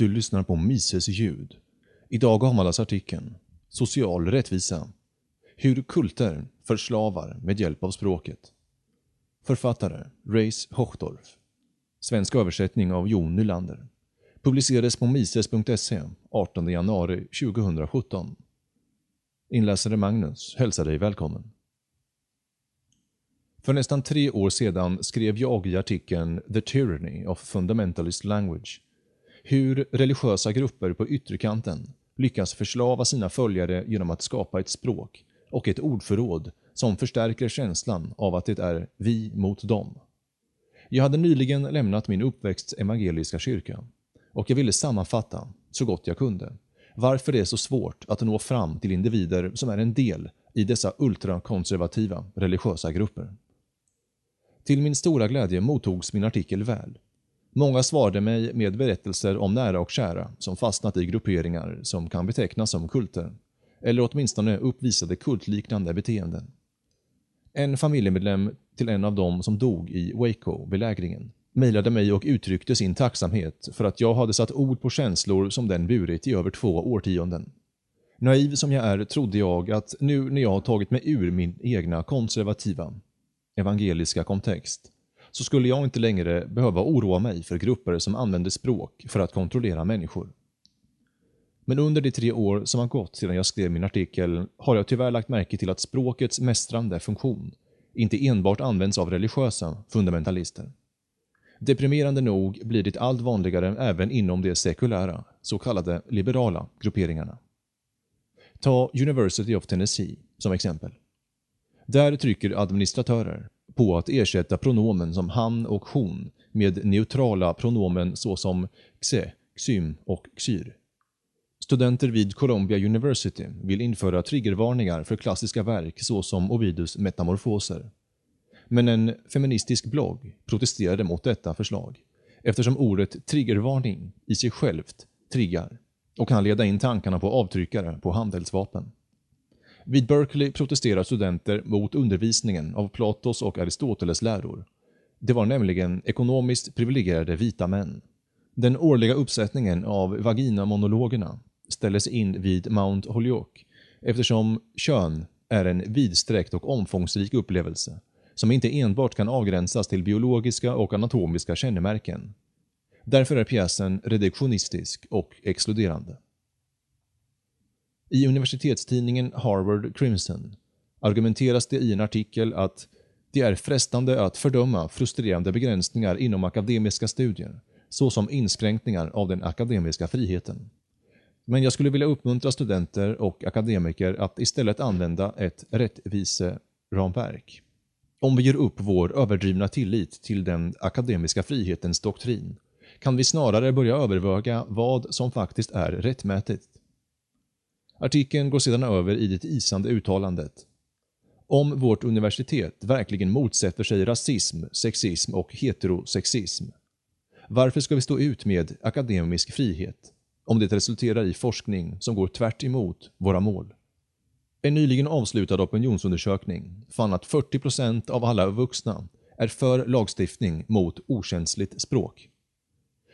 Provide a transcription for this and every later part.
Du lyssnar på Mises ljud. Idag avhandlas artikeln Social rättvisa. Hur kulter förslavar med hjälp av språket. Författare Reis Hochdorf. Svensk översättning av Jon Nylander. Publicerades på mises.se 18 januari 2017. Inläsare Magnus hälsar dig välkommen. För nästan tre år sedan skrev jag i artikeln “The Tyranny of Fundamentalist Language” hur religiösa grupper på ytterkanten lyckas förslava sina följare genom att skapa ett språk och ett ordförråd som förstärker känslan av att det är vi mot dem. Jag hade nyligen lämnat min uppväxts evangeliska kyrka och jag ville sammanfatta, så gott jag kunde, varför det är så svårt att nå fram till individer som är en del i dessa ultrakonservativa religiösa grupper. Till min stora glädje mottogs min artikel väl. Många svarade mig med berättelser om nära och kära som fastnat i grupperingar som kan betecknas som kulter, eller åtminstone uppvisade kultliknande beteenden. En familjemedlem till en av dem som dog i Waco-belägringen mejlade mig och uttryckte sin tacksamhet för att jag hade satt ord på känslor som den burit i över två årtionden. Naiv som jag är trodde jag att nu när jag har tagit mig ur min egna konservativa, evangeliska kontext, så skulle jag inte längre behöva oroa mig för grupper som använder språk för att kontrollera människor. Men under de tre år som har gått sedan jag skrev min artikel har jag tyvärr lagt märke till att språkets mästrande funktion inte enbart används av religiösa fundamentalister. Deprimerande nog blir det allt vanligare även inom de sekulära, så kallade liberala grupperingarna. Ta University of Tennessee som exempel. Där trycker administratörer på att ersätta pronomen som han och hon med neutrala pronomen såsom xe, xym och xyr. Studenter vid Columbia University vill införa triggervarningar för klassiska verk såsom Ovidus metamorfoser. Men en feministisk blogg protesterade mot detta förslag eftersom ordet triggervarning i sig självt triggar och kan leda in tankarna på avtryckare på handelsvapen. Vid Berkeley protesterar studenter mot undervisningen av Platos och Aristoteles läror. Det var nämligen ekonomiskt privilegierade vita män. Den årliga uppsättningen av vaginamonologerna ställdes in vid Mount Holyoke eftersom kön är en vidsträckt och omfångsrik upplevelse som inte enbart kan avgränsas till biologiska och anatomiska kännemärken. Därför är pjäsen reduktionistisk och exkluderande. I universitetstidningen Harvard Crimson argumenteras det i en artikel att det är frestande att fördöma frustrerande begränsningar inom akademiska studier, såsom inskränkningar av den akademiska friheten. Men jag skulle vilja uppmuntra studenter och akademiker att istället använda ett rättviseramverk. Om vi ger upp vår överdrivna tillit till den akademiska frihetens doktrin kan vi snarare börja överväga vad som faktiskt är rättmätigt. Artikeln går sedan över i det isande uttalandet. Om vårt universitet verkligen motsätter sig rasism, sexism och heterosexism, varför ska vi stå ut med akademisk frihet om det resulterar i forskning som går tvärt emot våra mål? En nyligen avslutad opinionsundersökning fann att 40% av alla vuxna är för lagstiftning mot okänsligt språk.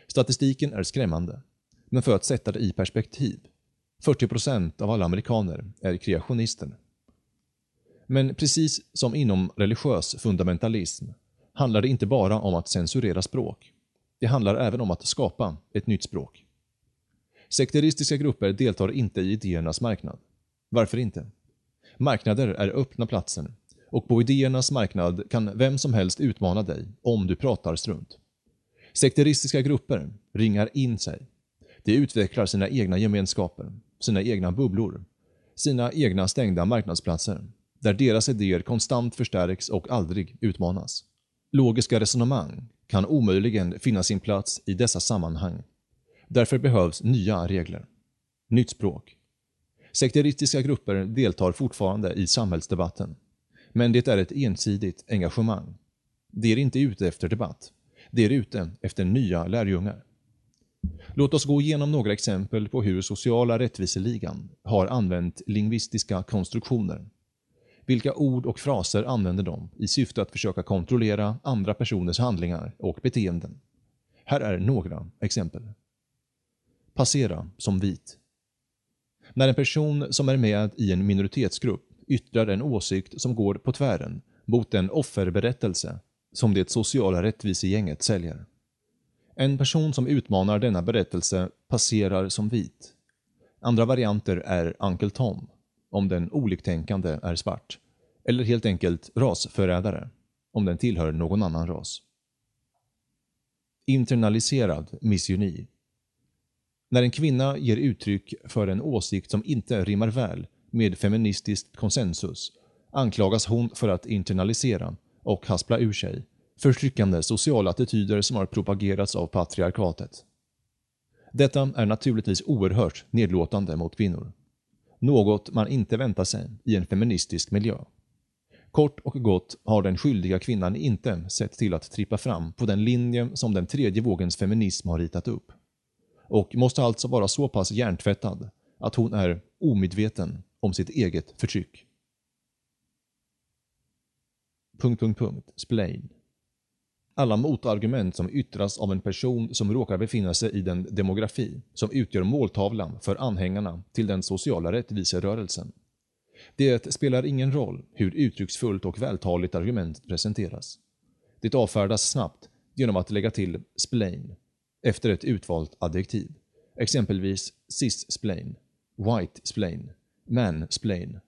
Statistiken är skrämmande, men för att sätta det i perspektiv 40% av alla amerikaner är kreationister. Men precis som inom religiös fundamentalism handlar det inte bara om att censurera språk. Det handlar även om att skapa ett nytt språk. Sekteristiska grupper deltar inte i idéernas marknad. Varför inte? Marknader är öppna platser och på idéernas marknad kan vem som helst utmana dig om du pratar strunt. Sekteristiska grupper ringar in sig. De utvecklar sina egna gemenskaper sina egna bubblor, sina egna stängda marknadsplatser, där deras idéer konstant förstärks och aldrig utmanas. Logiska resonemang kan omöjligen finna sin plats i dessa sammanhang. Därför behövs nya regler. Nytt språk. Sekteristiska grupper deltar fortfarande i samhällsdebatten. Men det är ett ensidigt engagemang. De är inte ute efter debatt. De är ute efter nya lärjungar. Låt oss gå igenom några exempel på hur sociala rättviseligan har använt lingvistiska konstruktioner. Vilka ord och fraser använder de i syfte att försöka kontrollera andra personers handlingar och beteenden? Här är några exempel. passera som vit. När en person som är med i en minoritetsgrupp yttrar en åsikt som går på tvären mot den offerberättelse som det sociala rättvisegänget säljer. En person som utmanar denna berättelse passerar som vit. Andra varianter är Uncle Tom, om den oliktänkande är svart, eller helt enkelt rasförrädare, om den tillhör någon annan ras. Internaliserad misogyni. När en kvinna ger uttryck för en åsikt som inte rimmar väl med feministiskt konsensus anklagas hon för att internalisera och haspla ur sig förtryckande sociala attityder som har propagerats av patriarkatet. Detta är naturligtvis oerhört nedlåtande mot kvinnor. Något man inte väntar sig i en feministisk miljö. Kort och gott har den skyldiga kvinnan inte sett till att trippa fram på den linje som den tredje vågens feminism har ritat upp. Och måste alltså vara så pass hjärntvättad att hon är omedveten om sitt eget förtryck. Punkt, punkt, punkt. Splain. Alla motargument som yttras av en person som råkar befinna sig i den demografi som utgör måltavlan för anhängarna till den sociala rättviserörelsen. Det spelar ingen roll hur uttrycksfullt och vältaligt argumentet presenteras. Det avfärdas snabbt genom att lägga till splain efter ett utvalt adjektiv. Exempelvis cis-splain, white-splain, man-splain.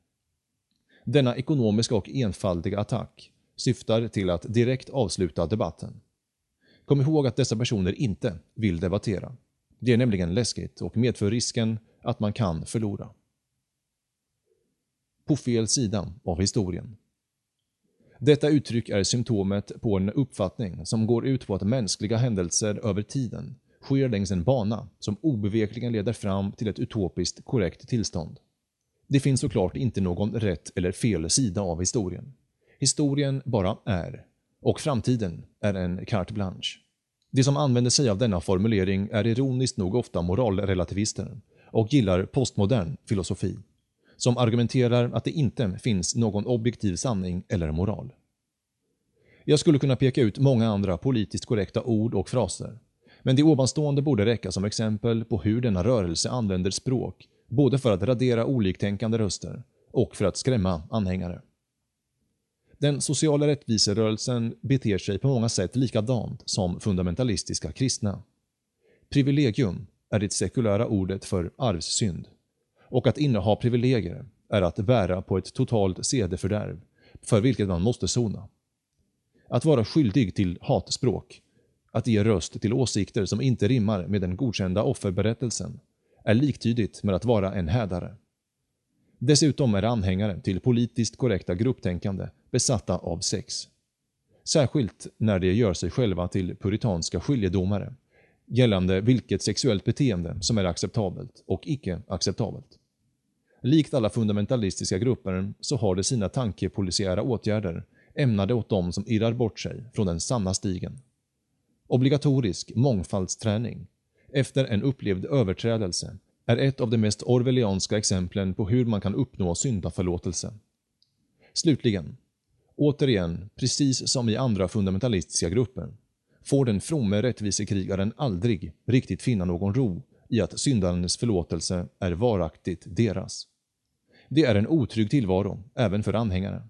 Denna ekonomiska och enfaldiga attack syftar till att direkt avsluta debatten. Kom ihåg att dessa personer inte vill debattera. Det är nämligen läskigt och medför risken att man kan förlora. På fel sida av historien. Detta uttryck är symptomet på en uppfattning som går ut på att mänskliga händelser över tiden sker längs en bana som obevekligen leder fram till ett utopiskt korrekt tillstånd. Det finns såklart inte någon rätt eller fel sida av historien. Historien bara är. Och framtiden är en carte blanche. De som använder sig av denna formulering är ironiskt nog ofta moralrelativister och gillar postmodern filosofi, som argumenterar att det inte finns någon objektiv sanning eller moral. Jag skulle kunna peka ut många andra politiskt korrekta ord och fraser, men det ovanstående borde räcka som exempel på hur denna rörelse använder språk både för att radera oliktänkande röster och för att skrämma anhängare. Den sociala rättviserörelsen beter sig på många sätt likadant som fundamentalistiska kristna. Privilegium är det sekulära ordet för arvssynd. Och att inneha privilegier är att bära på ett totalt sedefördärv för vilket man måste sona. Att vara skyldig till hatspråk, att ge röst till åsikter som inte rimmar med den godkända offerberättelsen, är liktydigt med att vara en hädare. Dessutom är anhängare till politiskt korrekta grupptänkande besatta av sex. Särskilt när de gör sig själva till puritanska skiljedomare gällande vilket sexuellt beteende som är acceptabelt och icke acceptabelt. Likt alla fundamentalistiska grupper så har de sina tankepolisiära åtgärder ämnade åt dem som irrar bort sig från den sanna stigen. Obligatorisk mångfaldsträning efter en upplevd överträdelse är ett av de mest orwellianska exemplen på hur man kan uppnå syndaförlåtelse. Slutligen, återigen, precis som i andra fundamentalistiska grupper, får den fromme rättvisekrigaren aldrig riktigt finna någon ro i att syndarens förlåtelse är varaktigt deras. Det är en otrygg tillvaro, även för anhängare.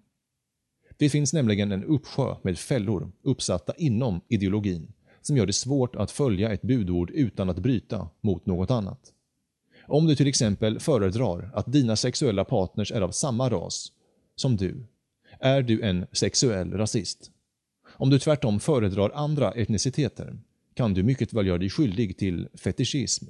Det finns nämligen en uppsjö med fällor uppsatta inom ideologin som gör det svårt att följa ett budord utan att bryta mot något annat. Om du till exempel föredrar att dina sexuella partners är av samma ras som du, är du en sexuell rasist. Om du tvärtom föredrar andra etniciteter kan du mycket väl göra dig skyldig till fetischism.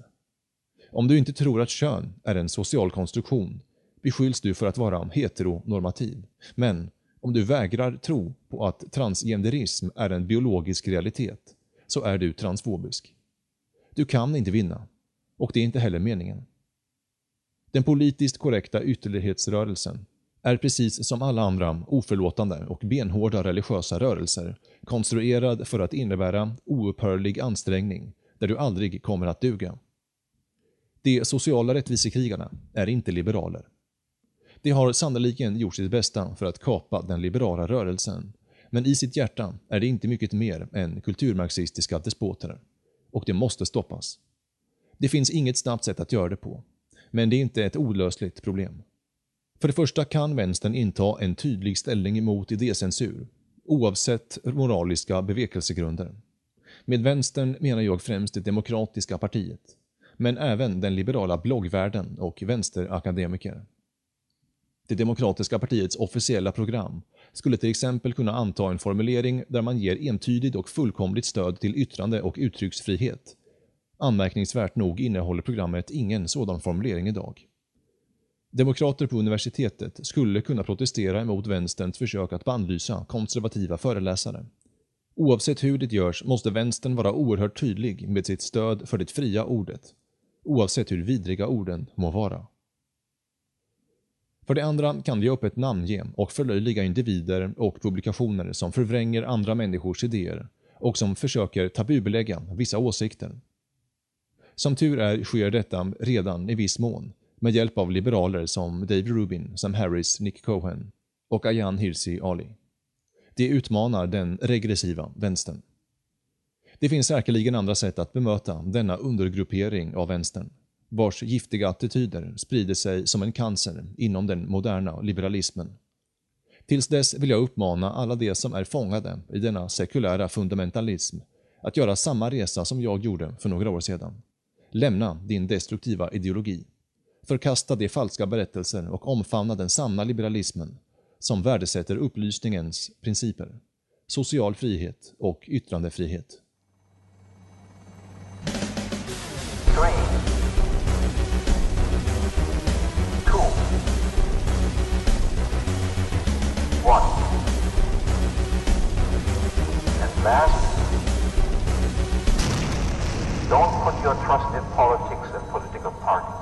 Om du inte tror att kön är en social konstruktion beskylls du för att vara heteronormativ. Men om du vägrar tro på att transgenderism är en biologisk realitet så är du transfobisk. Du kan inte vinna och det är inte heller meningen. Den politiskt korrekta ytterlighetsrörelsen är precis som alla andra oförlåtande och benhårda religiösa rörelser konstruerad för att innebära oupphörlig ansträngning där du aldrig kommer att duga. De sociala rättvisekrigarna är inte liberaler. De har sannoliken gjort sitt bästa för att kapa den liberala rörelsen, men i sitt hjärta är det inte mycket mer än kulturmarxistiska despoter. Och det måste stoppas. Det finns inget snabbt sätt att göra det på, men det är inte ett olösligt problem. För det första kan vänstern inta en tydlig ställning emot idécensur, oavsett moraliska bevekelsegrunder. Med vänstern menar jag främst det demokratiska partiet, men även den liberala bloggvärlden och vänsterakademiker. Det demokratiska partiets officiella program skulle till exempel kunna anta en formulering där man ger entydigt och fullkomligt stöd till yttrande och uttrycksfrihet. Anmärkningsvärt nog innehåller programmet ingen sådan formulering idag. Demokrater på universitetet skulle kunna protestera emot vänsterns försök att bannlysa konservativa föreläsare. Oavsett hur det görs måste vänstern vara oerhört tydlig med sitt stöd för det fria ordet, oavsett hur vidriga orden må vara. För det andra kan vi öppet namnge och förlöjliga individer och publikationer som förvränger andra människors idéer och som försöker tabubelägga vissa åsikter. Som tur är sker detta redan i viss mån med hjälp av liberaler som Dave Rubin, Sam Harris, Nick Cohen och Ayan Hirsi Ali. Det utmanar den regressiva vänstern. Det finns säkerligen andra sätt att bemöta denna undergruppering av vänstern, vars giftiga attityder sprider sig som en cancer inom den moderna liberalismen. Tills dess vill jag uppmana alla de som är fångade i denna sekulära fundamentalism att göra samma resa som jag gjorde för några år sedan. Lämna din destruktiva ideologi. Förkasta de falska berättelser och omfamna den sanna liberalismen som värdesätter upplysningens principer, social frihet och yttrandefrihet. Don't put your trust in politics and political parties.